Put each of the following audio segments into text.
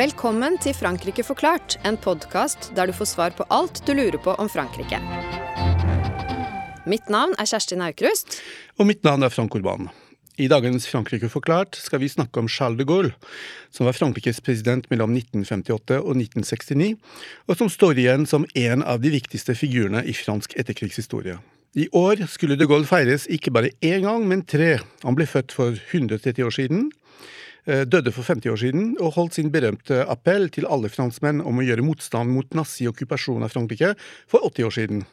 Velkommen til Frankrike forklart, en podkast der du får svar på alt du lurer på om Frankrike. Mitt navn er Kjersti Naukrust. Og mitt navn er Frank Orban. I dagens Frankrike forklart skal vi snakke om Charles de Gaulle, som var Frankrikes president mellom 1958 og 1969, og som står igjen som en av de viktigste figurene i fransk etterkrigshistorie. I år skulle de Gaulle feires ikke bare én gang, men tre. Han ble født for 130 år siden, døde for 50 år siden og holdt sin berømte appell til alle franskmenn om å gjøre motstand mot nazi-okkupasjonen av Frankrike for 80 år siden.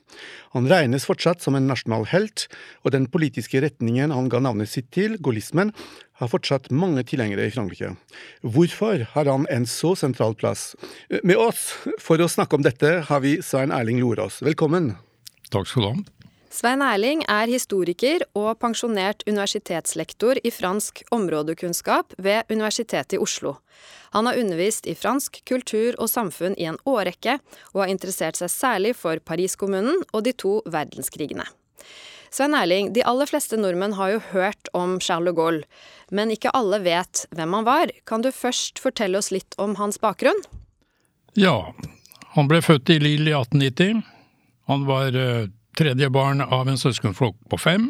Han regnes fortsatt som en nasjonal helt, og den politiske retningen han ga navnet sitt til, gaullismen, har fortsatt mange tilhengere i Frankrike. Hvorfor har han en så sentral plass? Eh, med oss for å snakke om dette har vi Svein Erling Lorås. Velkommen. Takk skal du ha. Svein Erling er historiker og pensjonert universitetslektor i fransk områdekunnskap ved Universitetet i Oslo. Han har undervist i fransk kultur og samfunn i en årrekke, og har interessert seg særlig for Pariskommunen og de to verdenskrigene. Svein Erling, de aller fleste nordmenn har jo hørt om Charles de Gaulle, men ikke alle vet hvem han var. Kan du først fortelle oss litt om hans bakgrunn? Ja, han ble født i Lille i 1890. Han var eh, tredje barn av en søskenflokk på fem.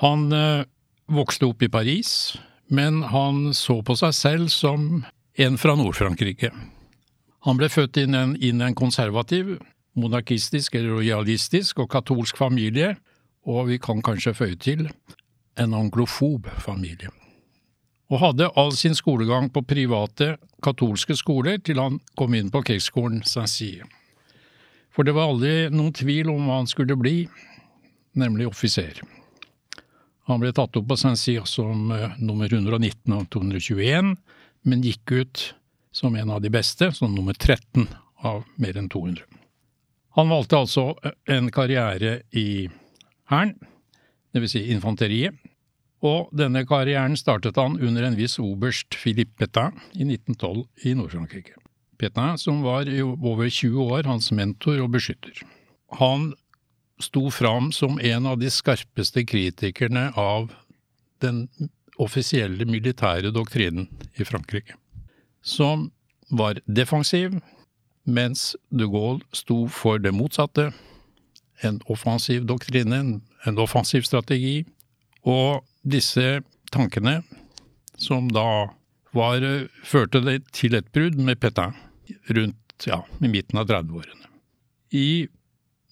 Han eh, vokste opp i Paris, men han så på seg selv som en fra Nord-Frankrike. Han ble født inn en, inn en konservativ, monarkistisk eller rojalistisk og katolsk familie, og vi kan kanskje føye til en anglofob familie. Og hadde all sin skolegang på private katolske skoler til han kom inn på krigsskolen Saint-Cyr. For det var aldri noen tvil om hva han skulle bli, nemlig offiser. Han ble tatt opp på Saint-Cyr som uh, nummer 119 av 221, men gikk ut som en av de beste, som nummer 13 av mer enn 200. Han valgte altså eh, en karriere i Hæren, dvs. Si infanteriet, og denne karrieren startet han under en viss oberst Philippe Petain i 1912 i Nord-Frankrike. Petain, som var i over 20 år hans mentor og beskytter. Han sto fram som en av de skarpeste kritikerne av den offisielle militære doktrinen i Frankrike, som var defensiv, mens de Gaulle sto for det motsatte, en offensiv doktrine, en offensiv strategi, og disse tankene, som da var, førte det til et brudd med Petain, rundt ja, i midten av 30-årene. I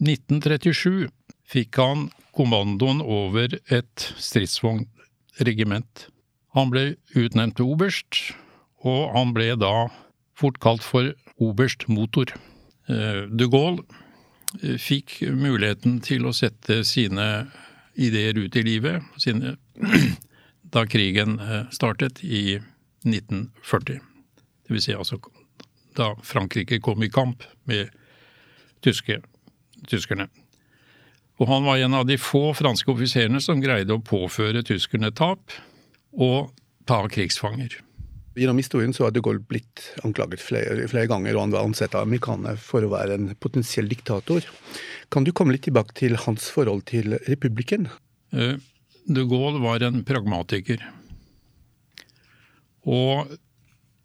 1937 fikk han kommandoen over et stridsvognregiment. Han ble utnevnt til oberst, og han ble da fort kalt for oberst motor. Eh, de Gaulle eh, fikk muligheten til å sette sine ideer ut i livet sine, da krigen eh, startet i 1940. Det vil si altså da Frankrike kom i kamp med tyske, tyskerne. Og han var en av de få franske offiserene som greide å påføre tyskerne tap og ta krigsfanger. Gjennom historien så har de Gaulle blitt anklaget flere, flere, ganger, og han var ansett av amerikanerne for å være en potensiell diktator. Kan du komme litt tilbake til hans forhold til republikken? Eh, de Gaulle var en pragmatiker. Og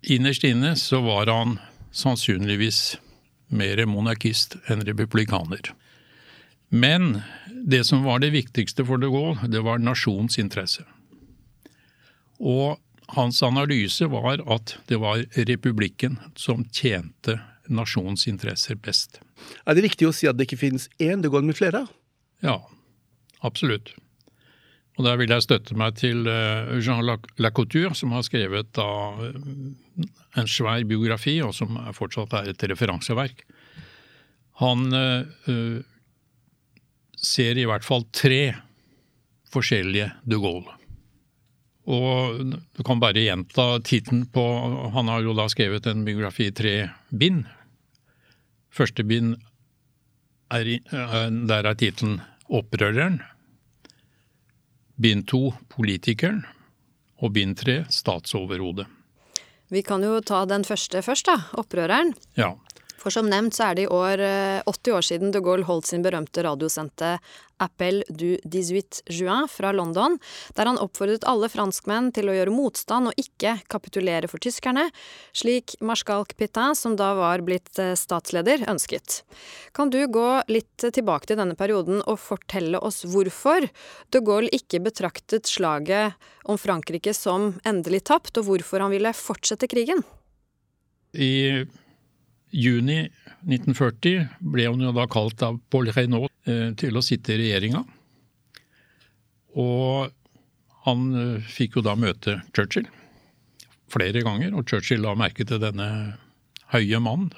innerst inne så var han sannsynligvis mer monarkist enn republikaner. Men det som var det viktigste for de Gaulle, det var nasjonens interesse. Og hans analyse var at det var republikken som tjente nasjonens interesser best. Er det riktig å si at det ikke finnes én de Gaulle med flere? Ja, absolutt. Og der vil jeg støtte meg til eh, Jean Lacouture, som har skrevet eh, en svær biografi, og som fortsatt er et referanseverk. Han uh, ser i hvert fall tre forskjellige de Gaulle. Og du kan bare gjenta tittelen på Han har jo da skrevet en biografi i tre bind. Første bind er, der er tittelen 'Opprøreren'. Bind to politikeren, og bind tre statsoverhodet. Vi kan jo ta den første først, da. Opprøreren. Ja. For som nevnt så er det i år 80 eh, år siden de Gaulle holdt sin berømte radiosendte Appel du 18 juin fra London, der han oppfordret alle franskmenn til å gjøre motstand og ikke kapitulere for tyskerne, slik marskalk Pétain, som da var blitt eh, statsleder, ønsket. Kan du gå litt tilbake til denne perioden og fortelle oss hvorfor de Gaulle ikke betraktet slaget om Frankrike som endelig tapt, og hvorfor han ville fortsette krigen? I juni 1940 ble hun jo da kalt av Paul Reynaud eh, til å sitte i regjeringa. Og han eh, fikk jo da møte Churchill flere ganger, og Churchill la merke til denne høye mannen,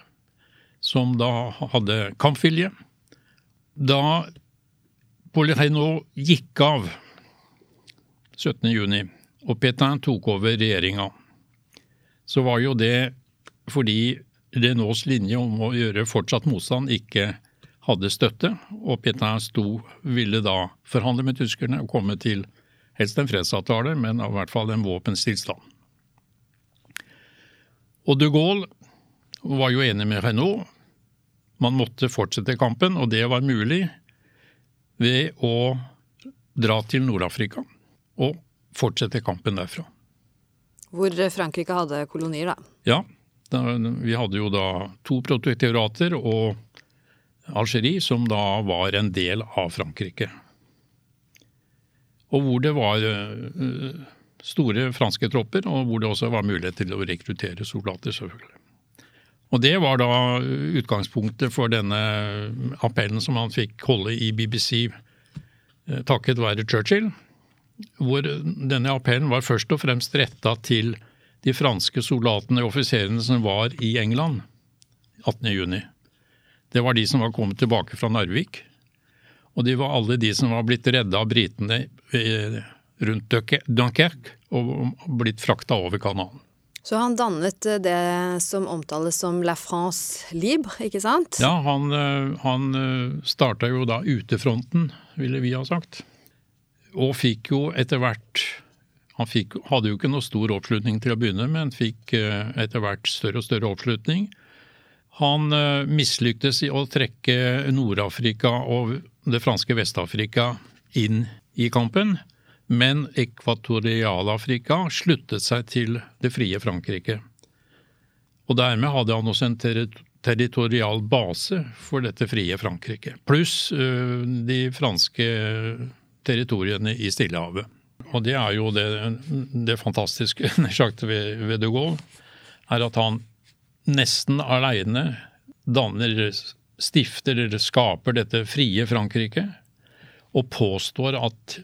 som da hadde kampvilje. Da Paul Reynaud gikk av 17.6, og Pétain tok over regjeringa, så var jo det fordi Renaults linje om å gjøre fortsatt motstand ikke hadde støtte, og Pétain sto, ville da forhandle med tyskerne og komme til helst en fredsavtale, men i hvert fall en våpenstillstand. Og de Gaulle var jo enig med Renault. Man måtte fortsette kampen, og det var mulig ved å dra til Nord-Afrika og fortsette kampen derfra. Hvor Frankrike hadde kolonier, da? Ja, vi hadde jo da to protektorater og Algerie, som da var en del av Frankrike. Og hvor det var eh, store franske tropper, og hvor det også var mulighet til å rekruttere soldater, selvfølgelig. Og Det var da utgangspunktet for denne appellen som han fikk holde i BBC eh, takket være Churchill. Hvor denne appellen var først og fremst retta til de franske soldatene og offiserene som var i England 18.6. Det var de som var kommet tilbake fra Narvik. Og de var alle de som var blitt redda av britene eh, rundt Dunkerque og blitt frakta over kanalen. Så han dannet eh, det som omtales som La France Libre, ikke sant? Ja, han, eh, han starta jo da utefronten, ville vi ha sagt. Og fikk jo etter hvert han fikk, hadde jo ikke noe stor oppslutning til å begynne men fikk eh, etter hvert større og større oppslutning. Han uh, mislyktes i å trekke Nord-Afrika og det franske Vest-Afrika inn i kampen, men Ekvatorial-Afrika sluttet seg til det frie Frankrike. Og dermed hadde han også en territorial base for dette frie Frankrike, pluss uh, de franske territoriene i Stillehavet. Og det er jo det, det fantastiske ved, ved de Gaulle, er at han nesten aleine danner, stifter eller skaper dette frie Frankrike, og påstår at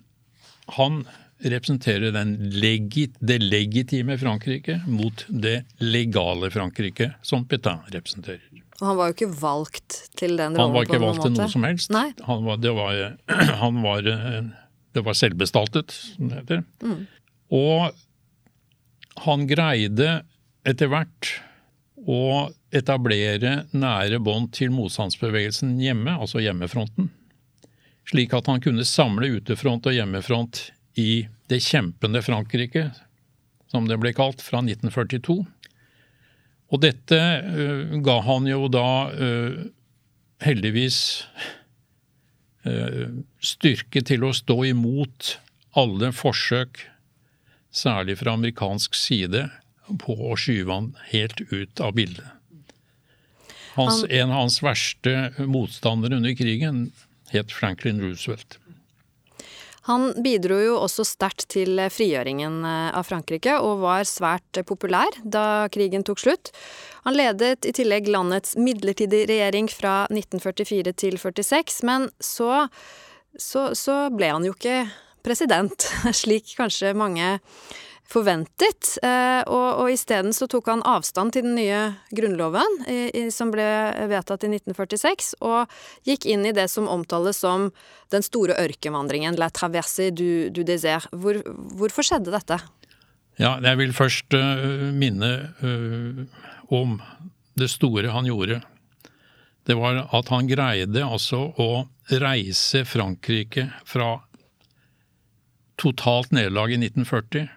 han representerer legit, det legitime Frankrike mot det legale Frankrike, som Pétain representerer. Og han var jo ikke valgt til den rollen? Han var ikke valgt til noe som helst. Han var, var, han var det var selvbestaltet, som det heter. Mm. Og han greide etter hvert å etablere nære bånd til motstandsbevegelsen hjemme, altså hjemmefronten. Slik at han kunne samle utefront og hjemmefront i det kjempende Frankrike, som det ble kalt, fra 1942. Og dette uh, ga han jo da uh, heldigvis styrke til å stå imot alle forsøk, særlig fra amerikansk side, på å skyve han helt ut av bildet. Hans, en av hans verste motstandere under krigen het Franklin Roosevelt. Han bidro jo også sterkt til frigjøringen eh, av Frankrike, og var svært populær da krigen tok slutt. Han ledet i tillegg landets midlertidige regjering fra 1944 til 46, men så, så, så ble han jo ikke president, slik kanskje mange forventet. Eh, og, og isteden så tok han avstand til den nye grunnloven, som ble vedtatt i 1946, og gikk inn i det som omtales som den store ørkenvandringen, la traverse du, du désert. Hvor, hvorfor skjedde dette? Ja, jeg vil først uh, minne uh, om det store han gjorde. Det var at han greide altså å reise Frankrike fra totalt nederlag i 1940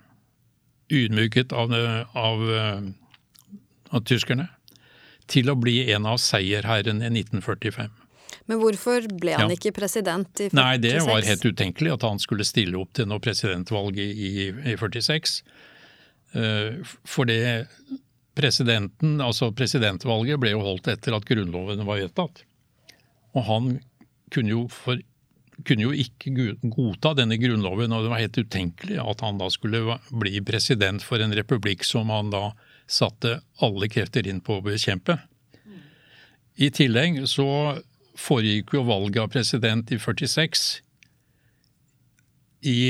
ydmyket av, av, av tyskerne, til å bli en av seierherrene i 1945. Men hvorfor ble han Ja. ikke president i 46? Nei, det var helt utenkelig at han skulle stille opp til noe presidentvalg i, i, i 46. Uh, For det presidenten, altså presidentvalget ble jo holdt etter at grunnloven var vedtatt. Og han kunne jo, for, kunne jo ikke godta denne grunnloven, og det var helt utenkelig at han da skulle bli president for en republikk som han da satte alle krefter inn på å bekjempe. I tillegg så foregikk jo valget av president i 46 i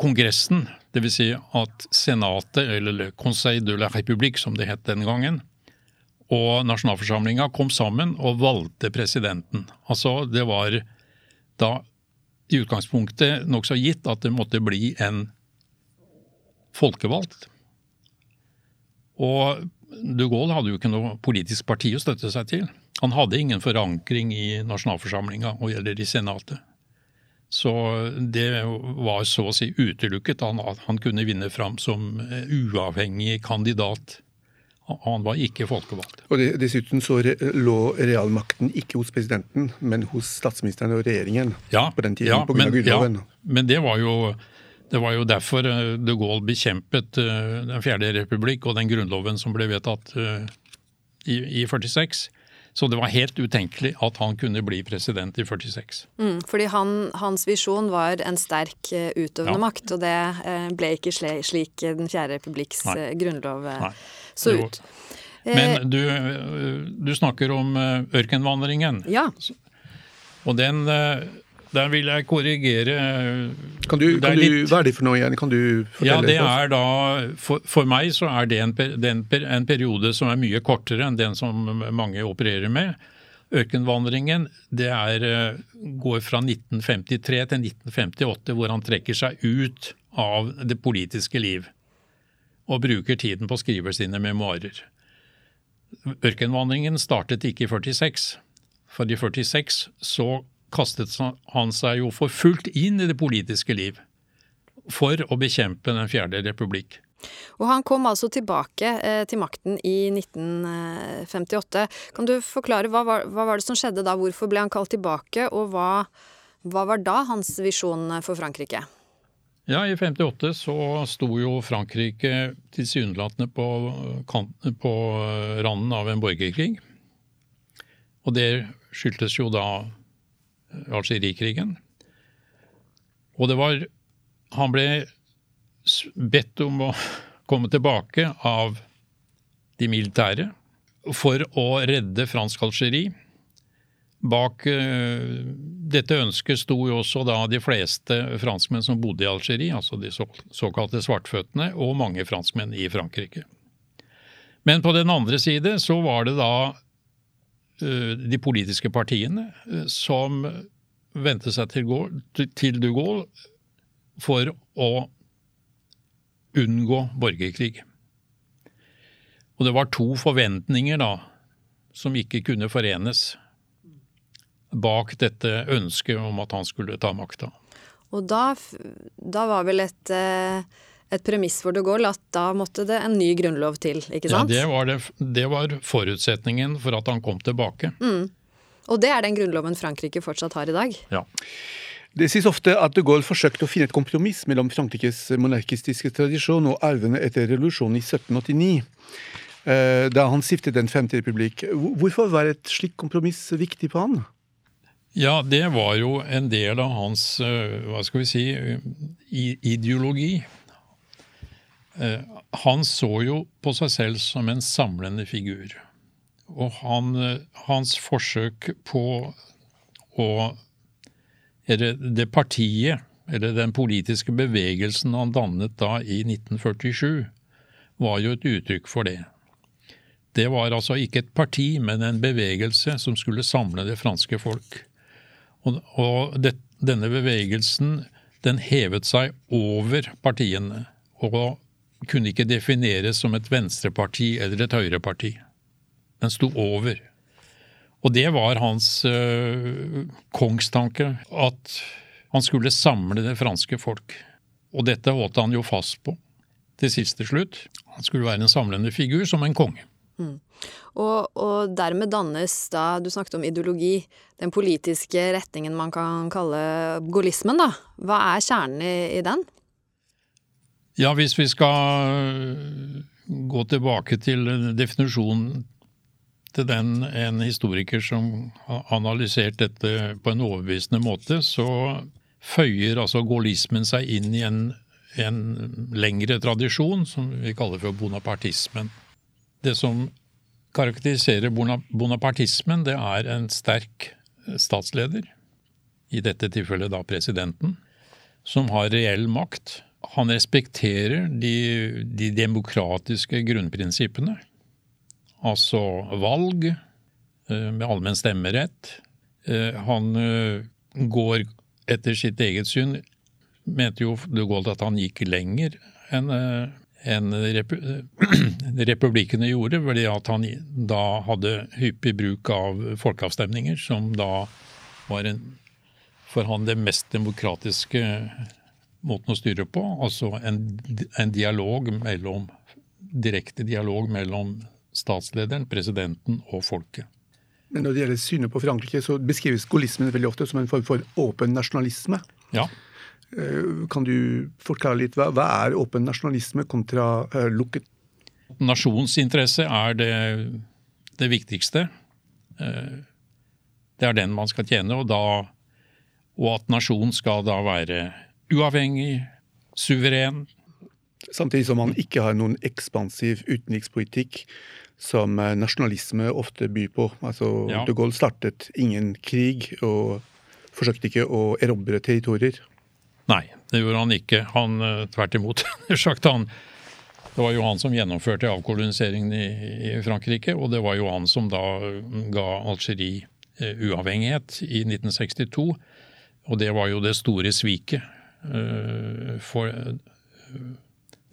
Kongressen, dvs. Si at Senatet, eller Conseil de la République som det het den gangen, og nasjonalforsamlinga kom sammen og valgte presidenten. Altså det var da i utgangspunktet nokså gitt at det måtte bli en folkevalgt. Og de Gaulle hadde jo ikke noe politisk parti å støtte seg til. Han hadde ingen forankring i nasjonalforsamlinga eller i senatet. Så det var så å si utelukket han, han kunne vinne fram som uavhengig kandidat. Han var ikke folkevalgt. Og Dessuten så lå realmakten ikke hos presidenten, men hos statsministeren og regjeringen Ja, på den tiden, ja, på men- grunnloven. Ja, men det var jo det var jo derfor eh, de Gaulle bekjempet eh, Den fjerde republikk og den grunnloven som ble vedtatt eh, i, i 46. Så det var helt utenkelig at han kunne bli president i 46. Mm, fordi han, hans visjon var en sterk eh, utøvende Ja. makt, og det eh, ble ikke slik Den fjerde republikks Nei. eh, grunnlov Nei. så ut. Men du, du snakker om ørkenvandringen, ja. og den der vil jeg korrigere eh, Kan du, kan du, litt- hva er det for noe igjen? Kan du fortelle? Ja, det er da For, for meg så er det en, den en periode som er mye kortere enn den som mange opererer med. Ørkenvandringen det er, eh, går fra 1953 til 1958, hvor han trekker seg ut av det politiske liv. Og bruker tiden på å skrive sine memoarer. Ørkenvandringen startet ikke i 46. For i 46 så kastet han seg jo for fullt inn i det politiske liv for å bekjempe Den fjerde republikk. Og han kom altså tilbake eh, til makten i 1958. Kan du forklare hva var, hva var det som skjedde da? Hvorfor ble han kalt tilbake, og hva, hva var da hans visjon for Frankrike? Ja, i 58 så sto jo Frankrike tilsynelatende på, kanten, på randen av en borgerkrig. Og det skyldtes jo da Algerie-krigen. Og det var Han ble bedt om å komme tilbake av de militære for å redde fransk Algerie. Bak eh, dette ønsket sto jo også da de fleste franskmenn som bodde i Algerie, altså de så, såkalte svartføttene, og mange franskmenn i Frankrike. Men på den andre side så var det da de politiske partiene eh, som vendte seg til, til- til de Gaulle for å unngå borgerkrig. Og det var to forventninger da som ikke kunne forenes bak dette ønsket om at han skulle ta makta. Og da, da var vel et, eh, et premiss for de Gaulle at da måtte det en ny grunnlov til, ikke Ja, sant? det var, det, det var forutsetningen for at han kom tilbake. Og det er den grunnloven Frankrike fortsatt har i dag. Ja. Det sies ofte at de Gaulle forsøkte å finne et kompromiss mellom Frankrikes monarkistiske tradisjon og arvene etter revolusjonen i 1789, eh, da han stiftet Den femte republikk. Hvorfor var et slikt kompromiss viktig på han? ja, det var jo en del av hans, eh, hva skal vi si, eh, ideologi. Eh, Han så jo på seg selv som en samlende figur. Og han, eh, hans forsøk på å Eller det partiet, eller den politiske bevegelsen han dannet da i 1947, var jo et uttrykk for det. Det var altså ikke et parti, men en bevegelse som skulle samle det franske folk. Og, og det, denne bevegelsen den hevet seg over partiene, og kunne ikke defineres som et venstreparti eller et høyreparti. Den sto over. Og det var hans øh, kongstanke, at han skulle samle det franske folk. Og dette holdt han jo fast på til siste slutt. Han skulle være en samlende figur som en konge. Mm. Og, og, dermed dannes da, du snakket om ideologi, den politiske retningen man kan kalle gaullismen, da. Hva er kjernen i, i den? Ja, hvis vi skal gå tilbake til definisjonen til den en historiker som har analysert dette på en overbevisende måte, så føyer altså gaullismen seg inn i en, en lengre tradisjon som vi kaller for bonapartismen. Det som karakteriserer bonapartismen, det er en sterk statsleder, i dette tilfellet da presidenten, som har reell makt. Han respekterer de, de demokratiske grunnprinsippene altså valg eh, med allmenn stemmerett. Eh, han eh, går etter sitt eget syn mente jo de Gaulle at han gikk lenger enn enn republikkene gjorde, fordi at han da hadde hyppig bruk av folkeavstemninger, som da var en, for han det mest demokratiske måten å styre på. Altså en, en dialog mellom direkte dialog mellom statslederen, presidenten og folket. Men når det gjelder synet på Frankrike, så beskrives gaullismen veldig ofte som en form for åpen nasjonalisme. Ja. Eh, kan du forklare litt, hva, hva er åpen nasjonalisme kontra uh, lukket? Nasjonsinteresse er det, det viktigste. Uh, det er den man skal tjene, og, da, og at nasjon skal da være uavhengig, suveren. Samtidig som man ikke har noen ekspansiv utenrikspolitikk som eh, nasjonalisme ofte byr på. Altså, ja. De Gaulle startet ingen krig og forsøkte ikke å erobre territorier. Nei, det gjorde han ikke. Han eh, tvert imot. Sagt han, det var jo han som gjennomførte avkoloniseringen i, i, Frankrike, og det var jo han som da ga Algerie eh, uavhengighet i 1962. Og det var jo det store sviket for uh,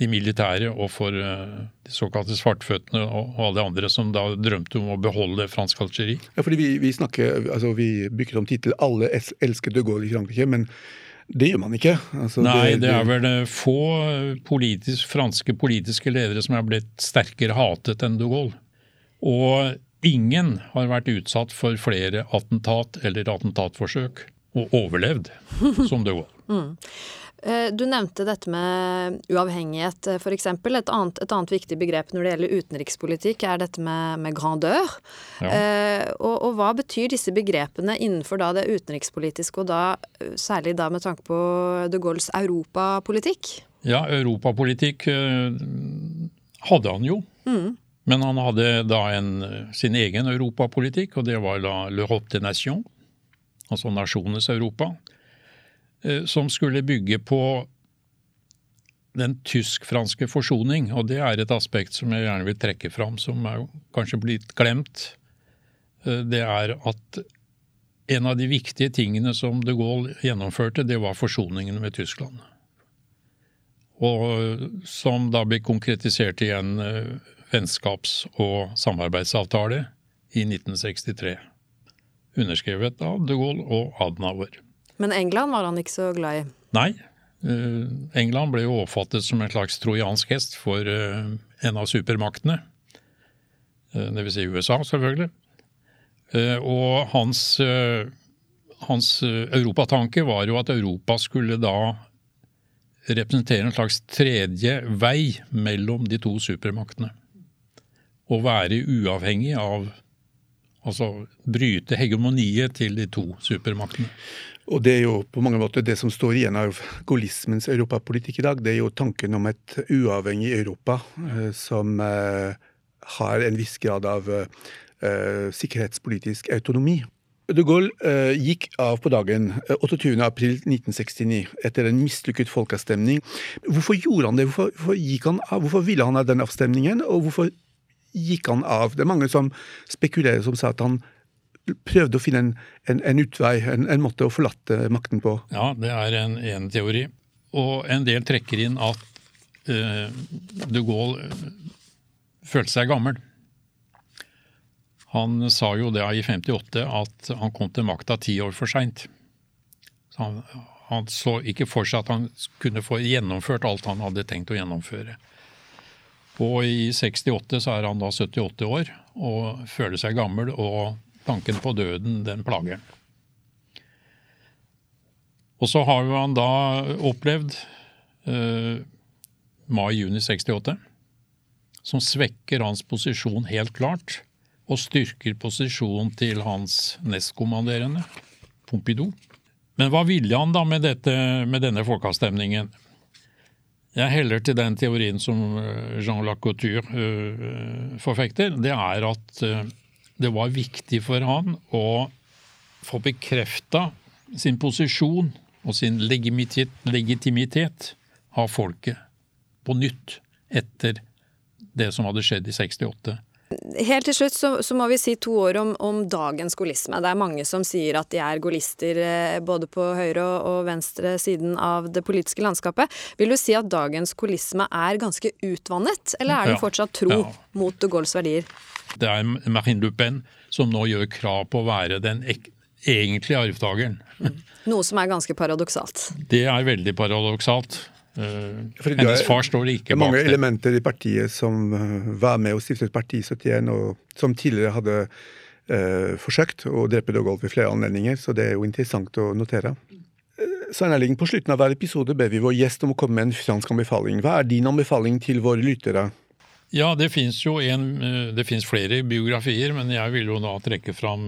de militære og for eh, de såkalte svartføttene og alle de andre som da drømte om å beholde fransk Algerie. Ja, fordi vi, vi, snakker, altså vi bygger om tittel 'Alle elsker de Gaulle i Frankrike', men det gjør man ikke. Altså, Nei, det, det, er vel eh, få politisk, franske politiske ledere som er blitt sterkere hatet enn de Gaulle. Og ingen har vært utsatt for flere attentat eller attentatforsøk og overlevd som de Gaulle. Mm. Eh, du nevnte dette med uavhengighet, eh, f.eks. Et, annet, et annet viktig begrep når det gjelder utenrikspolitikk, er dette med, med grandeur. Ja. Eh, og, og, hva betyr disse begrepene innenfor det utenrikspolitiske, og da særlig da med tanke på de Gaulles europapolitikk? Ja, europapolitikk hadde han jo. Mm. Men han hadde da en, sin egen europapolitikk, og det var da l'Europe des Nations, altså nasjonenes Europa. Eh, som skulle bygge på den tysk-franske forsoning, og det er et aspekt som jeg gjerne vil trekke fram, som er kanskje blitt glemt. Eh, det er at en av de viktige tingene som de Gaulle gjennomførte, det var forsoningen med Tyskland. Og som da ble konkretisert i en eh, vennskaps- og samarbeidsavtale i 1963. Underskrevet av de Gaulle og Adenauer. Men England var han ikke så glad i? Nei. Uh, England ble jo oppfattet som en slags trojansk hest for uh, en av supermaktene. Uh, det vil si USA, selvfølgelig. og hans, hans europatanke var jo at Europa skulle da representere en slags tredje vei mellom de to supermaktene. Og være uavhengig av Altså bryte hegemoniet til de to supermaktene. Og det er jo på mange måter det som står igjen av gaullismens europapolitikk i dag. Det er jo tanken om et uavhengig Europa eh, som eh, har en viss grad av eh, sikkerhetspolitisk autonomi. De Gaulle gikk av på dagen 28.4.1969 eh, etter en mislykket folkeavstemning. Hvorfor gjorde han det? Hvorfor, hvorfor, han av? Hvorfor ville han ha den avstemningen, og hvorfor gikk han av? Det er mange som spekulerer som sa at han prøvde å finne en, en, en utvei, en, en, måte å forlate makten på. Ja, det er en, en teori. Og en del trekker inn at uh, de Gaulle eh, følte seg gammel. Han sa jo det i 58 at han kom til makta ti år for seint. Han, han, så ikke for seg at han kunne få gjennomført alt han hadde tenkt å gjennomføre. Og i 68 så er han da 78 år og føler seg gammel, og tanken på døden, den plager han. Og så har jo han da opplevd eh, mai-juni 68, som svekker hans posisjon helt klart, og styrker posisjonen til hans nestkommanderende, Pompidou. Men hva ville han da med, dette, med denne folkeavstemningen? Jeg heller til den teorien som eh, Jean Lacouture uh, forfekter. Det er at uh, det var viktig for han å få bekrefta sin posisjon og sin legitimitet, legitimitet av folket på nytt etter det som hadde skjedd i 68. Helt til slutt så, så, må vi si to år om, om, dagens gaullisme. Det er mange som sier at de er gaullister eh, både på høyre og, og, venstre siden av det politiske landskapet. Vil du si at dagens gaullisme er ganske utvannet, eller er det fortsatt tro ja. mot de Gaulles verdier? Det er Marine Le Pen som nå gjør krav på å være den egentlige arvtakeren. Noe som er ganske paradoksalt. Det er veldig paradoksalt. Uh, hennes far står ikke bak det. mange elementer i partiet som uh, var med og stiftet parti 71, og som tidligere hadde uh, forsøkt å drepe Dogolf ved flere anledninger, så det er jo interessant å notere. Svein Erling, på slutten av hver episode ber vi vår gjest om å komme med en fransk anbefaling. Hva er din anbefaling til våre lyttere? Ja, det fins jo en, det finnes flere biografier, men jeg vil jo da trekke fram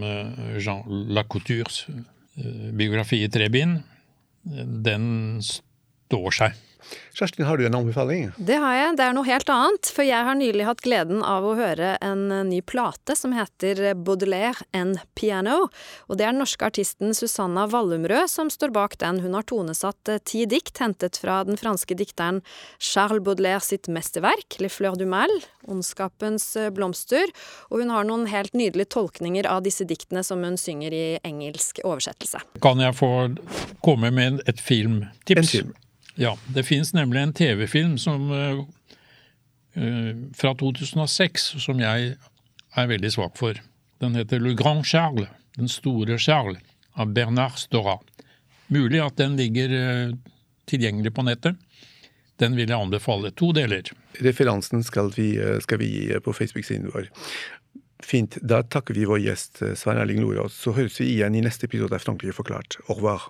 Jean Lacoutures biografi i tre bind. Den står seg. Kjerstin, har du en anbefaling? Det har jeg. Det er noe helt annet. For jeg har nylig hatt gleden av å høre en ny plate som heter Baudelaire and Piano. Og det er den norske artisten Susanna Wallumrød som står bak den. Hun har tonesatt eh, ti dikt hentet fra den franske dikteren Charles Baudelaire sitt mesterverk, Le Fleur du Mal, Ondskapens eh, blomster. Og hun har noen helt nydelige tolkninger av disse diktene som hun synger i engelsk oversettelse. Kan jeg få komme med et filmtips? En film. Ja, det finnes nemlig en TV-film som uh, fra 2006 som jeg er veldig svak for. Den heter Le Grand Charles, Den store Charles, av Bernard Stora. Mulig at den ligger uh, tilgjengelig på nettet. Den vil jeg anbefale. To deler. Referansen skal vi, skal vi gi på Facebook-siden vår. Fint. Da takker vi vår gjest Svein Erling Lorås. Så høres vi igjen i neste episode av Frankrike forklart. Au revoir.